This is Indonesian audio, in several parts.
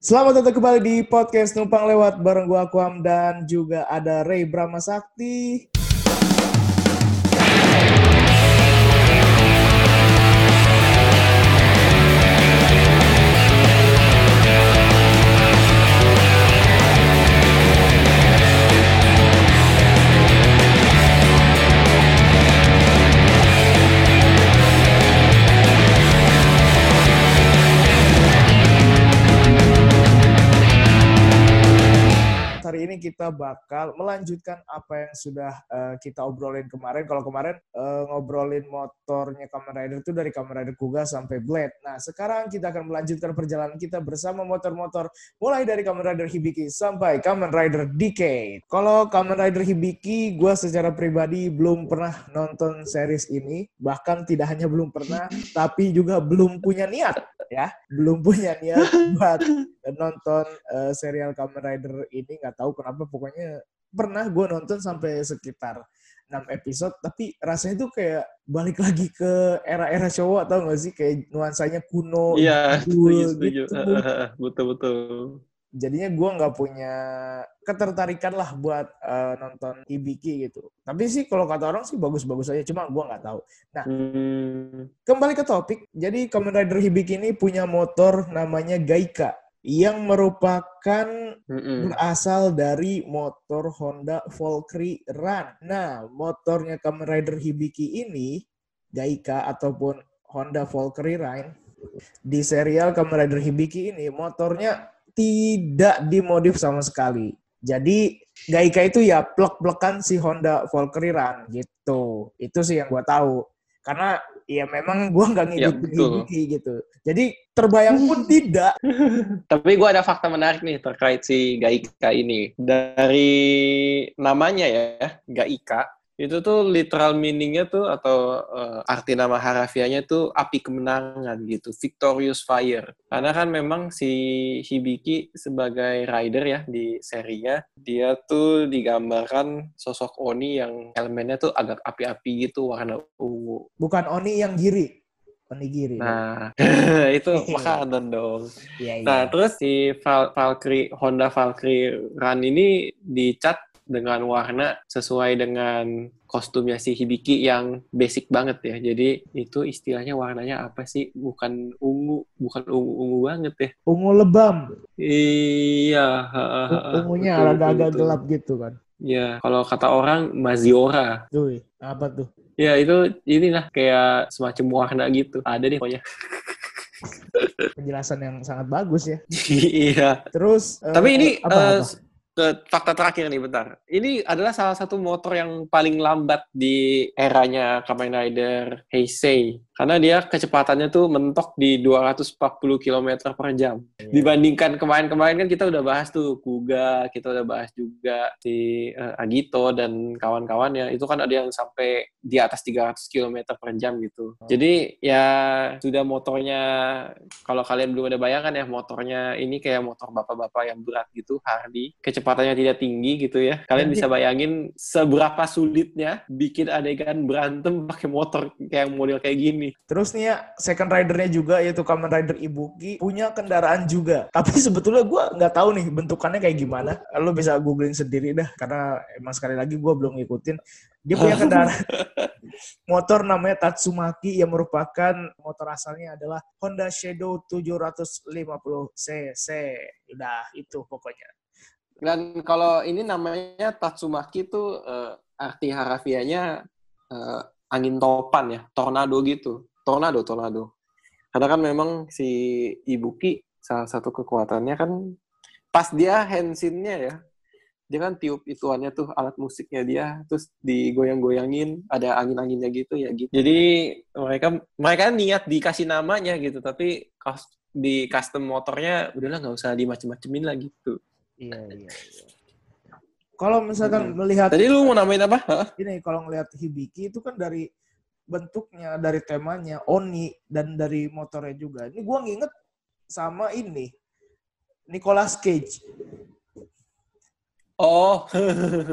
Selamat datang kembali di podcast Numpang Lewat bareng gua Akuam dan juga ada Ray Brahma Sakti. Hari ini kita bakal melanjutkan apa yang sudah eh, kita obrolin kemarin. Kalau kemarin eh, ngobrolin motornya Kamen Rider itu dari Kamen Rider Kuga sampai Blade. Nah, sekarang kita akan melanjutkan perjalanan kita bersama motor-motor mulai dari Kamen Rider Hibiki sampai Kamen Rider Decade. Kalau Kamen Rider Hibiki, gue secara pribadi belum pernah nonton series ini. Bahkan tidak hanya belum pernah, tapi juga belum punya niat ya. Belum punya niat buat nonton eh, serial Kamen Rider ini nggak tahu kenapa pokoknya pernah gue nonton sampai sekitar 6 episode tapi rasanya tuh kayak balik lagi ke era-era cowok atau nggak sih kayak nuansanya kuno Iya, setuju, setuju. gitu. betul, betul. jadinya gue nggak punya ketertarikan lah buat eh, nonton Ibiki gitu tapi sih kalau kata orang sih bagus-bagus aja cuma gue nggak tahu Hmm, kembali ke topik jadi Kamen Rider Hibiki ini punya motor namanya Gaika yang merupakan mm-mm. berasal dari motor Honda Valkyrie Run. Nah, motornya Kamen Rider Hibiki ini, Gaika ataupun Honda Valkyrie Run, di serial Kamen Rider Hibiki ini, motornya tidak dimodif sama sekali. Jadi, Gaika itu ya plek-plekan si Honda Valkyrie Run gitu. Itu sih yang gua tahu. Karena ya memang gua nggak Ya, ngikutin. Hibiki gitu. Jadi, terbayang pun tidak. Tapi gue ada fakta menarik nih terkait si Gaika ini. Dari namanya ya, Gaika, itu tuh literal meaning-nya tuh atau eh, arti nama harafiahnya tuh api kemenangan gitu, victorious fire. Karena kan memang si Hibiki sebagai rider ya di serinya, dia tuh digambarkan sosok Oni yang elemennya tuh agak api-api gitu, warna ungu. Bukan Oni yang giri. Oni giri. Nah, itu makanan dong. Iya, iya. Nah, terus si Val- Valkyrie Honda Valkyrie Run ini dicat dengan warna sesuai dengan kostumnya si Hibiki yang basic banget ya. Jadi itu istilahnya warnanya apa sih? Bukan ungu, bukan ungu-ungu banget ya. ungu lebam. Iya. Ungunya agak-agak gelap gitu kan. Iya, kalau kata orang Maziora. Tuh, apa tuh? Ya itu inilah kayak semacam warna gitu. Ada deh pokoknya. Penjelasan yang sangat bagus ya. iya. Terus eh, Tapi ini apa, apa? Ke fakta terakhir nih bentar. Ini adalah salah satu motor yang paling lambat di eranya Kamen Rider Heisei. Karena dia kecepatannya tuh mentok di 240 km per jam. Iya. Dibandingkan kemarin-kemarin kan kita udah bahas tuh Kuga, kita udah bahas juga si eh, Agito dan kawan-kawannya. Itu kan ada yang sampai di atas 300 km per jam gitu. Oh. Jadi ya sudah motornya kalau kalian belum ada bayangan ya motornya ini kayak motor bapak-bapak yang berat gitu Harley kecepatannya tidak tinggi gitu ya kalian Jadi- bisa bayangin seberapa sulitnya bikin adegan berantem pakai motor kayak model kayak gini Terus nih ya, second ridernya juga yaitu Kamen Rider Ibuki punya kendaraan juga. Tapi sebetulnya gua nggak tahu nih bentukannya kayak gimana. Lo bisa googling sendiri dah, karena emang sekali lagi gua belum ngikutin. Dia punya kendaraan motor namanya Tatsumaki yang merupakan motor asalnya adalah Honda Shadow 750 cc. Udah itu pokoknya. Dan kalau ini namanya Tatsumaki tuh eh, arti harafiahnya eh, angin topan ya tornado gitu. Tornado tornado. Karena kan memang si Ibuki salah satu kekuatannya kan pas dia hensinnya ya dia kan tiup ituannya tuh alat musiknya dia terus digoyang-goyangin ada angin-anginnya gitu ya gitu. Jadi mereka mereka niat dikasih namanya gitu tapi di custom motornya udahlah nggak usah dimacem-macemin lah gitu Iya, iya, iya. Kalau misalkan Hmm. melihat tadi lu mau namain apa Hah? ini kalau ngelihat Hibiki itu kan dari bentuknya, dari temanya, Oni dan dari motornya juga. Ini gua nginget sama ini Nicolas Cage, oh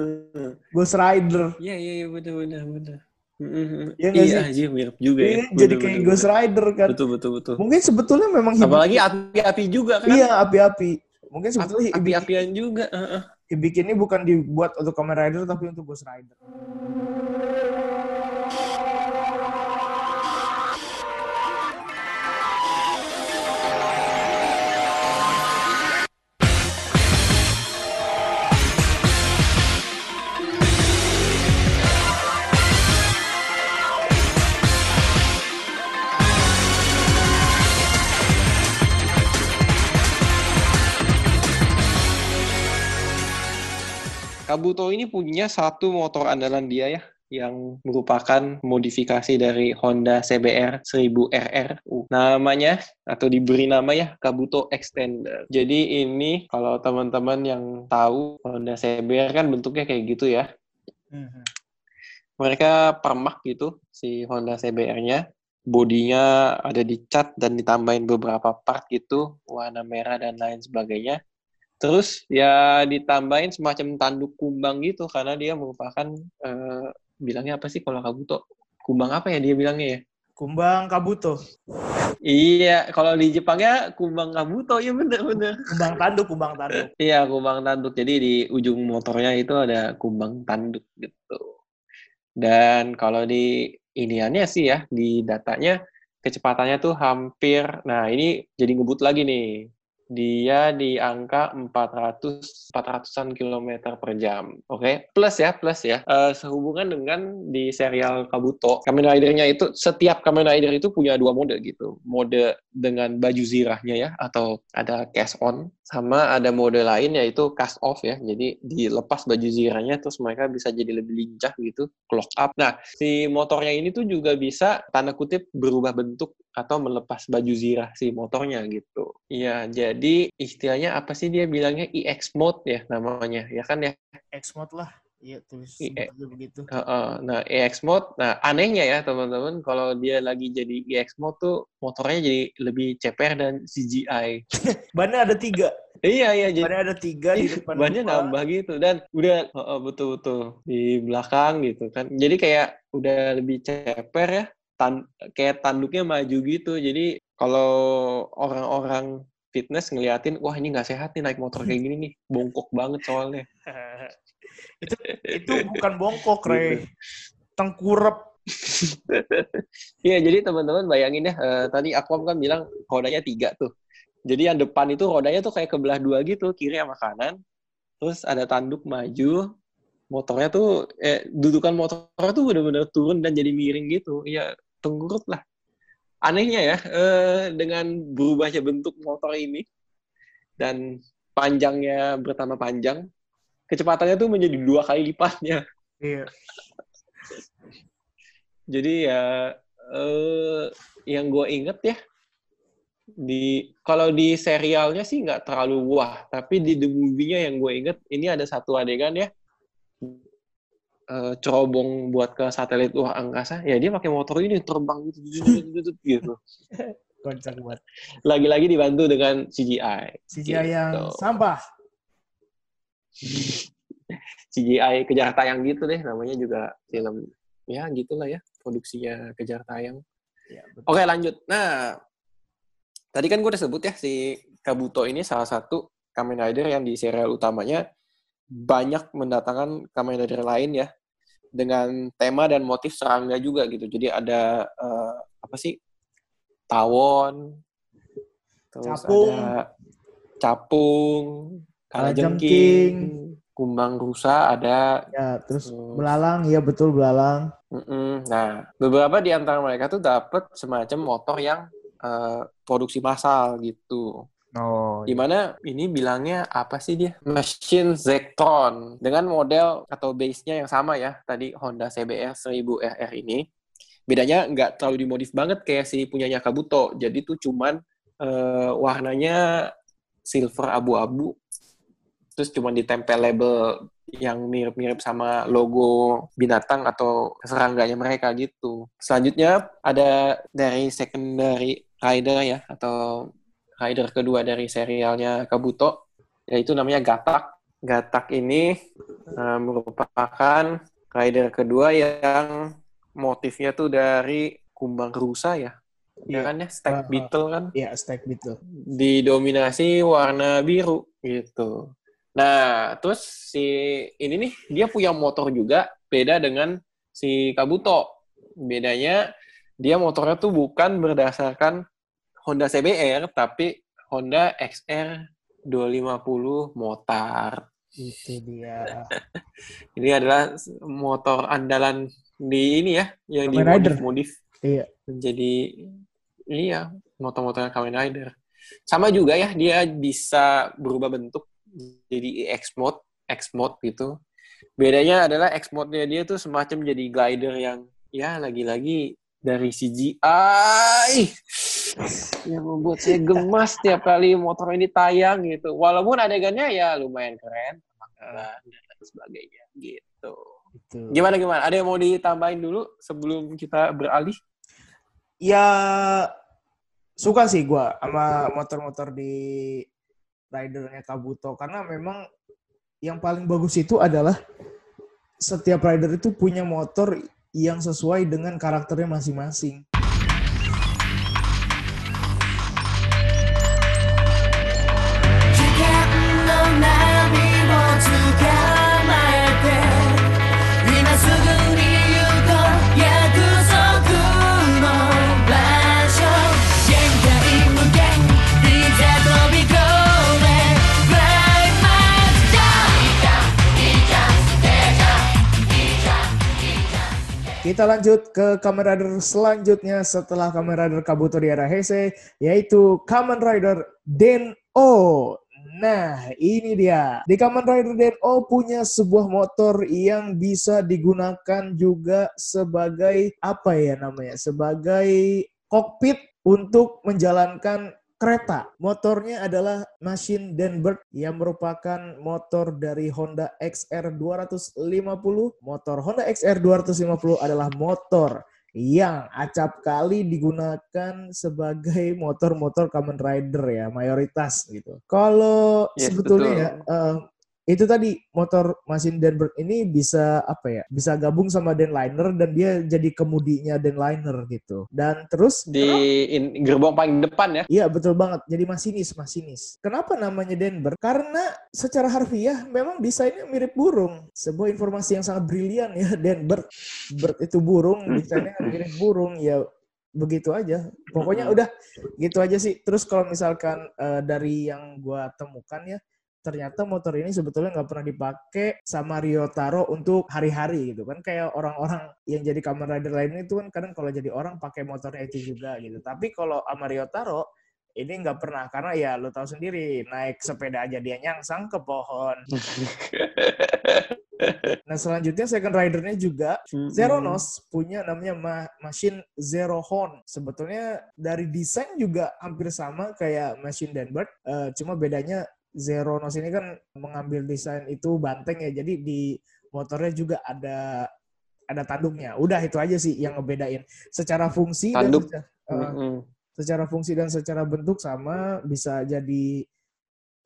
Ghost Rider. iya iya iya bener bener bener Mm-mm. Iya Iya, sih? anjir mirip juga ya. Iya, jadi Bener, kayak bener, Ghost. Rider kan. Betul, betul, betul. Mungkin sebetulnya memang Hibiki- Apalagi api-api juga kan. Iya, api-api. Mungkin sebetulnya Api-apian juga. heeh. Hibiki ini bukan dibuat untuk Kamen Rider tapi untuk Ghost Rider. Kabuto ini punya satu motor andalan dia ya, yang merupakan modifikasi dari Honda CBR 1000RR. Uh, Namanya atau diberi nama ya Kabuto Extender. Jadi ini kalau teman-teman yang tahu Honda CBR kan bentuknya kayak gitu ya. Mereka permak gitu si Honda CBR-nya. Bodinya ada dicat dan ditambahin beberapa part gitu, warna merah dan lain sebagainya. Terus ya ditambahin semacam tanduk kumbang gitu karena dia merupakan eh, bilangnya apa sih kalau kabuto? Kumbang apa ya dia bilangnya ya? Kumbang Kabuto. Iya, kalau di Jepangnya kumbang kabuto ya bener-bener. Kumbang tanduk, kumbang tanduk. Iya, kumbang tanduk. Jadi di ujung motornya itu ada kumbang tanduk gitu. Dan kalau di iniannya sih ya, di datanya kecepatannya tuh hampir, nah ini jadi ngebut lagi nih. Dia di angka 400 400-an kilometer per jam. Oke, plus ya, plus ya. Eh, sehubungan dengan di serial Kabuto, Kamen Rider-nya itu setiap Kamen Rider itu punya dua mode gitu. Mode dengan baju zirahnya ya atau ada cast on sama ada mode lain yaitu cast off ya. Jadi dilepas baju zirahnya terus mereka bisa jadi lebih lincah gitu, clock up. Nah, si motornya ini tuh juga bisa tanda kutip berubah bentuk atau melepas baju zirah si motornya gitu. Iya, jadi istilahnya apa sih dia bilangnya EX mode ya namanya, ya kan ya? X-Mode lah. Iya, tulis aja begitu. Heeh. Nah, EX mode, nah anehnya ya teman-teman, kalau dia lagi jadi EX mode tuh motornya jadi lebih ceper dan CGI. Bannya ada tiga. iya, iya, jadi Bannya ada tiga di depan. bannya dua. nambah gitu dan udah heeh, betul-betul di belakang gitu kan. Jadi kayak udah lebih ceper ya, tan kayak tanduknya maju gitu. Jadi kalau orang-orang fitness ngeliatin, wah ini nggak sehat nih naik motor kayak gini nih, bongkok banget soalnya. itu itu bukan bongkok, Gitu. Rey. Tengkurap. Iya, jadi teman-teman bayangin ya, eh, tadi aku kan bilang rodanya tiga tuh. Jadi yang depan itu rodanya tuh kayak kebelah dua gitu, kiri sama kanan. Terus ada tanduk maju, motornya tuh, eh, dudukan motornya tuh bener-bener turun dan jadi miring gitu. Iya, tengkurut lah. Anehnya ya, eh, dengan berubahnya bentuk motor ini, dan panjangnya bertambah panjang, kecepatannya tuh menjadi dua kali lipatnya. Iya. Jadi ya eh yang gue inget ya di kalau di serialnya sih nggak terlalu wah, tapi di the movie-nya yang gue inget ini ada satu adegan ya eh, cerobong buat ke satelit luar angkasa, ya dia pakai motor ini terbang gitu, gitu. Kocak banget. Lagi-lagi dibantu dengan CGI. CGI yang Gitu. sampah. CGI kejar tayang gitu deh, namanya juga film ya gitulah ya produksinya kejar tayang. Iya, betul. Oke lanjut. Nah, tadi kan gue udah sebut ya si Kabuto ini salah satu Kamen Rider yang di serial utamanya banyak mendatangkan Kamen Rider lain ya dengan tema dan motif serangga juga gitu. Jadi ada eh, apa sih tawon, terus Capung. ada capung, Kalajengking. kumbang rusa ada. Ya, terus Terus- belalang, iya betul belalang. Mm-mm. Nah, beberapa di antara mereka tuh dapat semacam motor yang eh, produksi massal gitu. Oh, Di mana ini bilangnya apa sih dia? Machine Zectron. Dengan model atau base-nya yang sama ya. Tadi Honda CBR 1000RR ini. Bedanya nggak terlalu dimodif banget kayak si punyanya Kabuto. Jadi tuh cuman eh, warnanya silver abu-abu. Terus cuman ditempel label yang mirip-mirip sama logo binatang atau serangganya mereka gitu. Selanjutnya ada dari secondary rider ya atau rider kedua dari serialnya Kabuto yaitu namanya Gatak. Gatak ini eh, merupakan rider kedua yang motifnya tuh dari kumbang rusa ya. Iya. Ya kan ya, stack Ah, ah. beetle kan. Iya, stack beetle. didominasi warna biru gitu. Nah, terus si ini nih dia punya motor juga beda dengan si Kabuto. Bedanya dia motornya tuh bukan berdasarkan Honda CBR tapi Honda XR 250 motor. Itu dia. Ini adalah motor andalan di ini ya yang Kamen Rider. dimodif-modif Iya. menjadi iya motor-motor Kamen Rider. Sama juga ya dia bisa berubah bentuk jadi X mode, X mode gitu. Bedanya adalah X mode-nya dia tuh semacam jadi glider yang ya lagi-lagi dari CGI yang membuat saya gemas tiap kali motor ini tayang gitu. Walaupun adegannya ya lumayan keren, dan lain sebagainya gitu. Itu. Gimana gimana? Ada yang mau ditambahin dulu sebelum kita beralih? Ya suka sih gua sama motor-motor di ridernya Kabuto karena memang yang paling bagus itu adalah setiap rider itu punya motor yang sesuai dengan karakternya masing-masing. Kita lanjut ke Kamen Rider selanjutnya setelah Kamen Rider Kabuto di era Heisei, yaitu Kamen Rider Den-O. Nah, ini dia. Di Kamen Rider Den-O punya sebuah motor yang bisa digunakan juga sebagai apa ya namanya? Sebagai kokpit untuk menjalankan kereta. Motornya adalah Machine Denbird yang merupakan motor dari Honda XR 250. Motor Honda XR 250 adalah motor yang acap kali digunakan sebagai motor-motor Kamen Rider ya, mayoritas gitu. Kalau Yes, sebetulnya betul. ya eh, itu tadi motor Machine Denbird ini bisa apa ya? Bisa gabung sama Denliner dan dia jadi kemudinya Denliner gitu. Dan terus Di in- gerbong paling depan ya. Iya betul banget. Jadi masinis, masinis. Kenapa namanya Denver? Karena secara harfiah memang desainnya mirip burung. Sebuah informasi yang sangat brilian ya Denver. Bird itu burung, desainnya mirip burung. Ya begitu aja. Pokoknya udah gitu aja sih. Terus kalau misalkan eh, dari yang gua temukan ya, ternyata motor ini sebetulnya nggak pernah dipakai sama Ryotaro untuk hari-hari gitu kan. Kayak orang-orang yang jadi Kamen Rider lain itu kan kadang kalau jadi orang pakai motornya itu juga gitu. Tapi kalau sama Ryotaro ini nggak pernah. Karena ya lo tahu sendiri naik sepeda aja dia nyangsang ke pohon. Nah selanjutnya second ridernya juga Zeronos punya namanya ma- Machine Zero Horn. Sebetulnya dari desain juga hampir sama kayak Machine Denbird, eh, cuma bedanya Zeronos ini kan mengambil desain itu banteng ya, jadi di motornya juga ada ada tanduknya. Udah itu aja sih yang ngebedain. Secara fungsi Tanduk. dan secara, eh, Mm-mm. secara fungsi dan secara bentuk sama, bisa jadi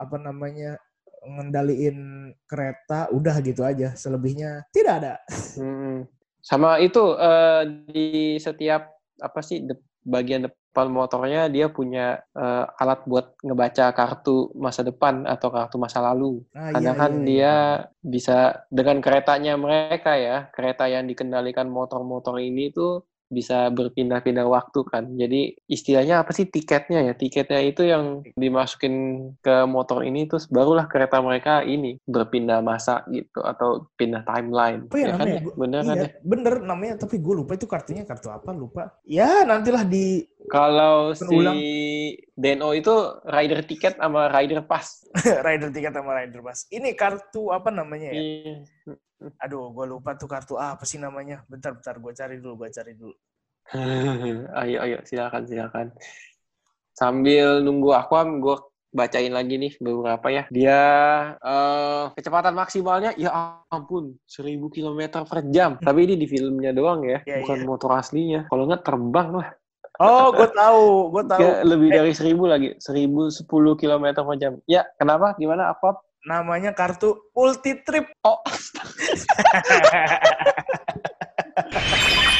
apa namanya ngendaliin kereta, udah gitu aja. Selebihnya tidak ada. Mm-mm. Sama itu eh, di setiap apa sih de- bagian depan motornya dia punya eh, alat buat ngebaca kartu masa depan atau kartu masa lalu. Nah, Karena iya, kan iya, dia iya. bisa dengan keretanya mereka ya, kereta yang dikendalikan motor-motor ini tuh bisa berpindah-pindah waktu kan. Jadi istilahnya apa sih tiketnya ya? Tiketnya itu yang dimasukin ke motor ini terus barulah kereta mereka ini berpindah masa gitu atau pindah timeline. Oh ya, ya kan namanya ya? Bener kan iya, ya? bener namanya tapi gue lupa itu kartunya kartu apa lupa. Ya nantilah di Kalau si Deno itu rider tiket sama rider pass. rider tiket sama rider bus. Ini kartu apa namanya ya? Iya. Aduh, gue lupa tuh kartu apa sih namanya. Bentar, bentar, gue cari dulu, gue cari dulu. ayo, ayo, silakan, silakan. Sambil nunggu Aquam, gue bacain lagi nih beberapa ya. Dia eh, kecepatan maksimalnya, ya ampun, 1000 km per jam. Tapi ini di filmnya doang ya, Iya, bukan iya. motor aslinya. Kalau nggak terbang lah. Oh, gue tahu, gue tahu. Ya, lebih dari 1000 lagi, 1010 km per jam. Ya, kenapa? Gimana Aquam? Namanya kartu Ulti Trip. Oh,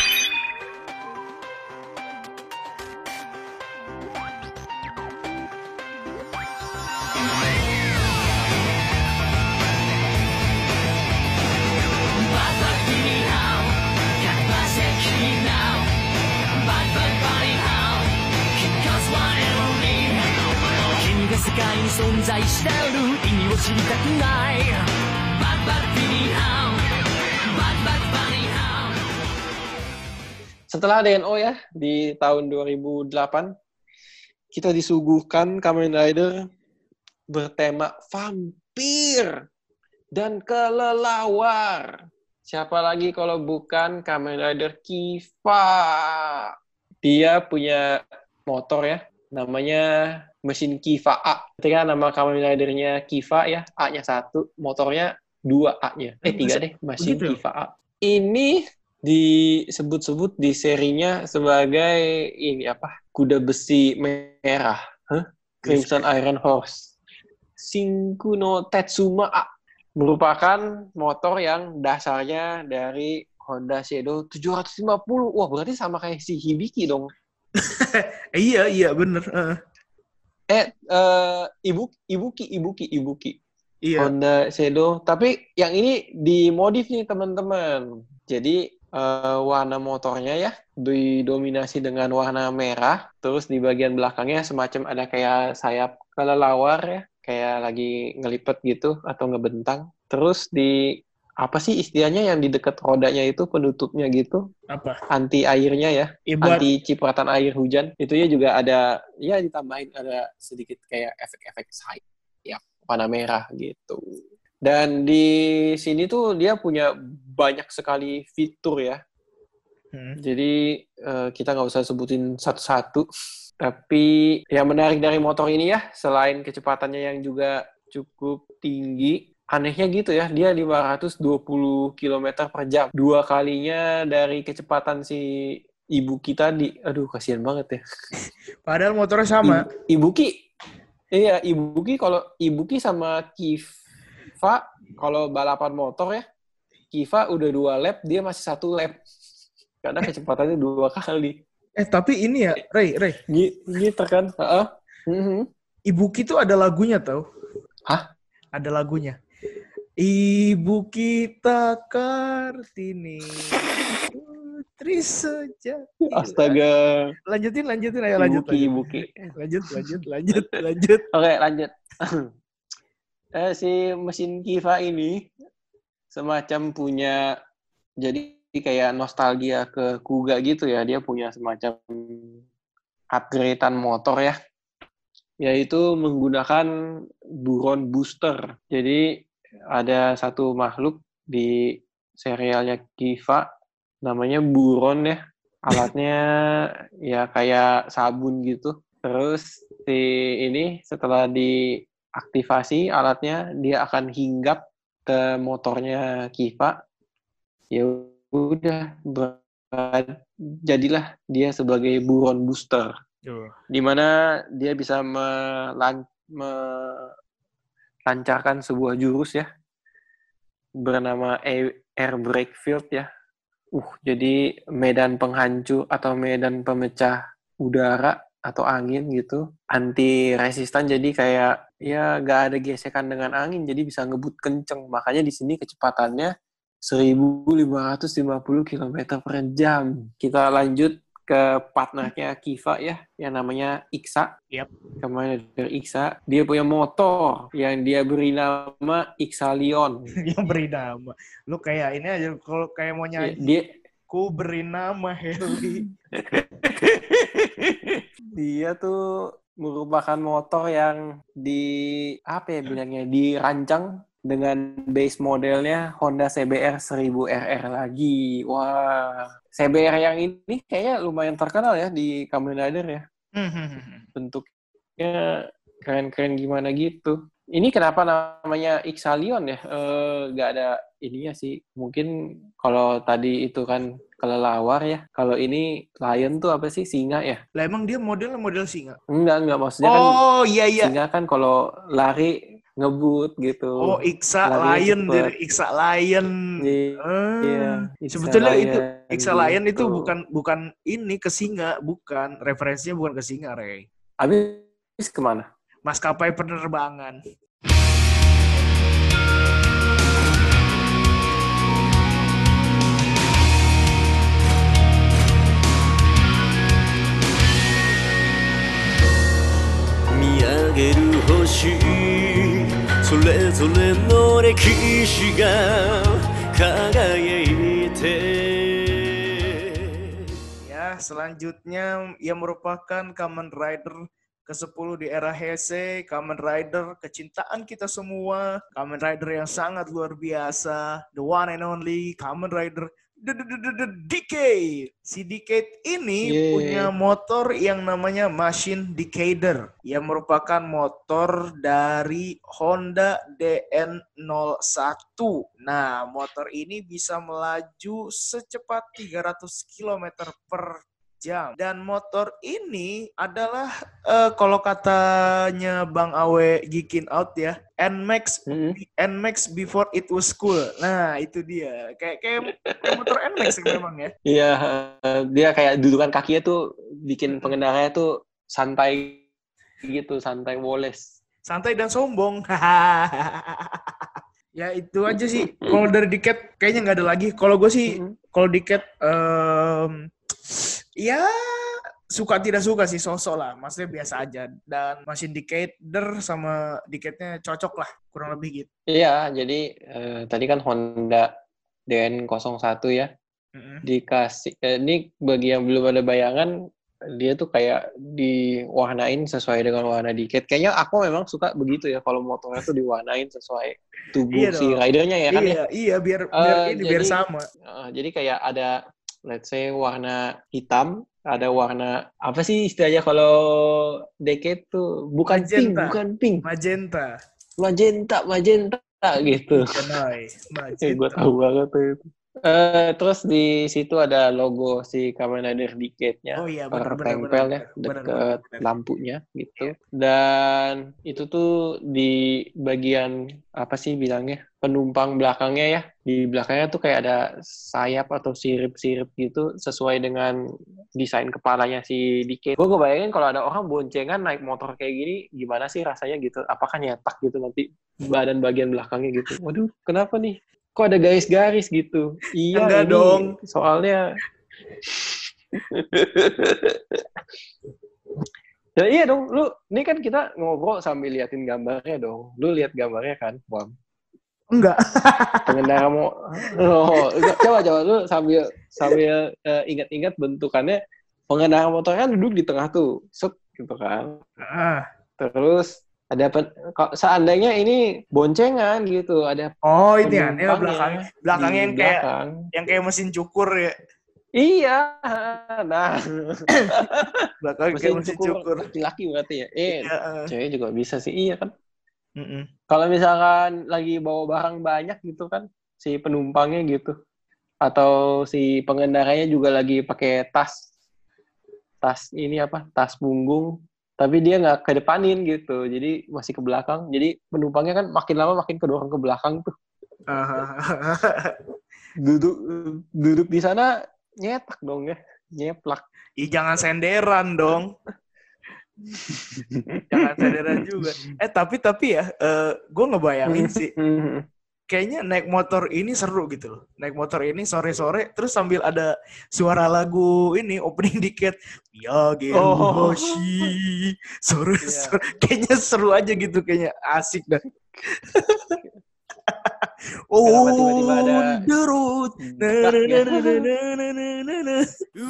世界に存在してる意味を知りたくないバッバッフィニーハウバッバッファニーハウ Setelah DNO ya di tahun 2008 kita disuguhkan Kamen Rider bertema vampir dan kelelawar. Siapa lagi kalau bukan Kamen Rider Kiva? Dia punya motor ya, namanya mesin Kiva A. Ketika nama Kamen Ridernya Kiva ya, A-nya satu, motornya dua A-nya. Eh, tiga deh, mesin Begitu ya? Kiva A. Ini disebut-sebut di serinya sebagai ini apa? Kuda besi merah. Hah? Crimson Iron Horse. Shinku no Tetsuma A merupakan motor yang dasarnya dari Honda Shadow 750. Wah, berarti sama kayak si Hibiki dong. Iya, iya, bener. Heeh. Eh, eh Ibuki, Ibuki, Ibuki, Ibuki. iya. Honda Shadow. Tapi yang ini dimodif nih teman-teman. Jadi eh, warna motornya ya didominasi dengan warna merah. Terus di bagian belakangnya semacam ada kayak sayap kelelawar ya. Kayak lagi ngelipet gitu atau ngebentang. Terus di apa sih istilahnya yang di dekat rodanya itu penutupnya gitu? Apa? anti airnya ya. Ya, buat anti cipratan air hujan. Itu ya juga ada ya ditambahin ada sedikit kayak efek-efek sayap ya warna merah gitu. Dan di sini tuh dia punya banyak sekali fitur ya. Hmm. jadi eh, kita nggak usah sebutin satu-satu. Tapi yang menarik dari motor ini ya selain kecepatannya yang juga cukup tinggi anehnya gitu ya dia 520 km per jam dua kalinya dari kecepatan si Ibuki tadi aduh kasihan banget ya Padahal motornya sama. I- Ibuki iya Ibuki kalau Ibuki sama Kiva kalau balapan motor ya Kiva udah dua lap dia masih satu lap karena kecepatannya dua kali Eh, tapi ini ya, Ray, Ray. Gi- gitu kan Heeh. Mhm. Ibuki tuh ada lagunya tau? Hah? Ada lagunya. Ibu kita Kartini. Putri sejati. astaga Lanjutin, lanjutin. Ayo lanjut. Ibuki lanjut. Ibuki Lanjut, lanjut, lanjut, lanjut. Oke, lanjut. eh, si mesin Kiva ini semacam punya jadi kayak nostalgia ke Kuga gitu ya. Dia punya semacam upgradean motor ya. Yaitu menggunakan buron booster. Jadi ada satu makhluk di serialnya Kiva namanya buron ya. Alatnya ya kayak sabun gitu. Terus si ini setelah diaktifasi alatnya dia akan hinggap ke motornya Kiva. Ya udah jadilah dia sebagai buron booster di mana dia bisa melan- melancarkan sebuah jurus ya bernama air, air brake field ya. Uh, jadi medan penghancur atau medan pemecah udara atau angin gitu anti resistan jadi kayak ya gak ada gesekan dengan angin jadi bisa ngebut kenceng. Makanya di sini kecepatannya 1550 km per jam. Kita lanjut ke partnernya Kiva ya yang namanya Iksa Yap. kemarin dari Iksa dia punya motor yang dia beri nama Iksalion Yang beri nama. Lu kayak ini aja, kalau kayak mau nyanyi. dia Ku beri nama Heli. dia tuh merupakan motor yang di apa ya bilangnya dirancang dengan base modelnya Honda CBR 1000 RR lagi. Wah, CBR yang ini kayaknya lumayan terkenal ya di Kamen Rider ya. Bentuknya keren-keren gimana gitu. Ini kenapa namanya Iksalion ya? Eh, Gak ada ininya sih. Mungkin kalau tadi itu kan kelelawar ya. Kalau ini lion tuh apa sih? Singa ya? lah emang dia modelnya model singa. Enggak, enggak. Maksudnya kan Oh iya iya. singa kan kalau lari ngebut gitu. Oh Iksa Lion cepet. dari Iksa Lion. Iya. Ah. Iya, Iksa Sebetulnya Lion itu Iksa Lion itu gitu. bukan bukan ini ke singa, bukan referensinya bukan ke singa, Rey. Habis ke mana? Maskapai penerbangan. れぞれの歴史が輝いて Ya, selanjutnya yang merupakan Kamen Rider ke-10 di era Heisei, Kamen Rider kecintaan kita semua, Kamen Rider yang sangat luar biasa, the one and only Kamen Rider Decade. Si Decade ini Yeay. punya motor yang namanya Machine Decader yang merupakan motor dari Honda DN01. Nah, motor ini bisa melaju secepat 300 km per jam. Dan motor ini adalah eh, kalau katanya Bang Awe Gikin Out ya, NMAX Mm-mm. NMAX before it was cool. Nah, itu dia. Kayak kayak, kayak motor NMAX memang ya. Iya, eh, dia kayak dudukan kakinya tuh bikin pengendaranya tuh santai gitu, santai woles. Santai dan sombong. ya itu aja sih. Kalau dari Diket kayaknya nggak ada lagi. Kalau gue sih, Mm-mm. kalau Diket, em, ya suka tidak suka sih sosok lah. Maksudnya biasa aja. Dan mesin Decader sama Diketnya cocok lah. Kurang lebih gitu. Iya, jadi eh, tadi kan Honda DN01 ya. Mm-mm. dikasih eh, ini bagi yang belum ada bayangan dia tuh kayak diwarnain sesuai dengan warna dikit. Kayaknya aku memang suka begitu ya kalau motornya tuh diwarnain sesuai tubuh Iya si ridernya ya kan ya. iya, iya biar biar Eh, ini biar jadi- sama. Eh, jadi kayak ada let's say warna hitam, ada warna apa sih istilahnya kalau decade tuh bukan pink, Magenta. bukan pink, Magenta. magenta, magenta gitu. Kenai. Eh, gue Magenta. tahu banget tuh itu. Eh, terus di situ ada logo si Kamen Rider Decade-nya. Oh iya benar benar ya benar. lampunya gitu dan itu tuh di bagian apa sih bilangnya penumpang belakangnya ya di belakangnya tuh kayak ada sayap atau sirip-sirip gitu sesuai dengan desain kepalanya si Dikit. Gue kebayangin kalau ada orang boncengan naik motor kayak gini gimana sih rasanya gitu? Apakah nyetak gitu nanti badan bagian belakangnya gitu? Waduh, kenapa nih? Kok ada garis-garis gitu? Iya, Enggak ini dong. Soalnya Ya iya dong, lu ini kan kita ngobrol sambil liatin gambarnya dong. Lu lihat gambarnya kan, Bam? Enggak. Pengendara mau oh, enggak, coba coba lu sambil sambil eh, ingat-ingat bentukannya pengendara motor kan duduk di tengah tuh, set gitu kan. Ah. Terus ada pen, kalau seandainya ini boncengan gitu, ada Oh ini ya, ini penumpangnya belakangnya yang kayak belakang. yang kayak mesin cukur ya. Iya, nah Belakangnya kayak mesin mesin cukur laki-laki berarti ya. Eh, Iya, eh. cewek juga bisa sih, iya kan. Kalau misalkan lagi bawa barang banyak gitu kan, si penumpangnya gitu, atau si pengendaranya juga lagi pakai tas, tas ini apa, tas punggung, tapi dia nggak kedepanin gitu, jadi masih ke belakang, jadi penumpangnya kan makin lama makin kedorong ke belakang tuh, duduk duduk di sana nyetak dong ya, nyeplak. Ih, jangan senderan dong. jangan senderan juga. Eh tapi tapi ya, gue ngebayangin sih, kayaknya naik motor ini seru gitu loh. Naik motor ini sore-sore, terus sambil ada suara lagu ini opening dikit. Ya, Oh. Genboshi. Sore, sore. Kayaknya seru aja gitu, kayaknya asik dah. oh, Kenapa tiba-tiba ada the road. Na, na, na, na, na, na, na, na, na.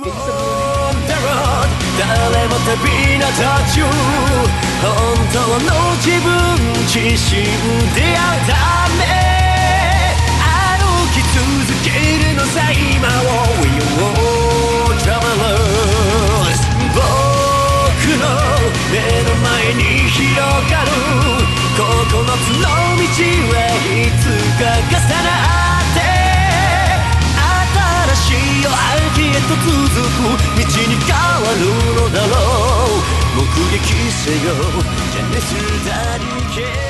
On the road 誰も旅立ちゅ本当の自分自身出会うため歩き 続けるのさ今を We all travelers 僕の目の前に広がる9つの道はいつか重なって新しい夜明けへと続く道に変わるのだろう目撃せよジェネスダリケ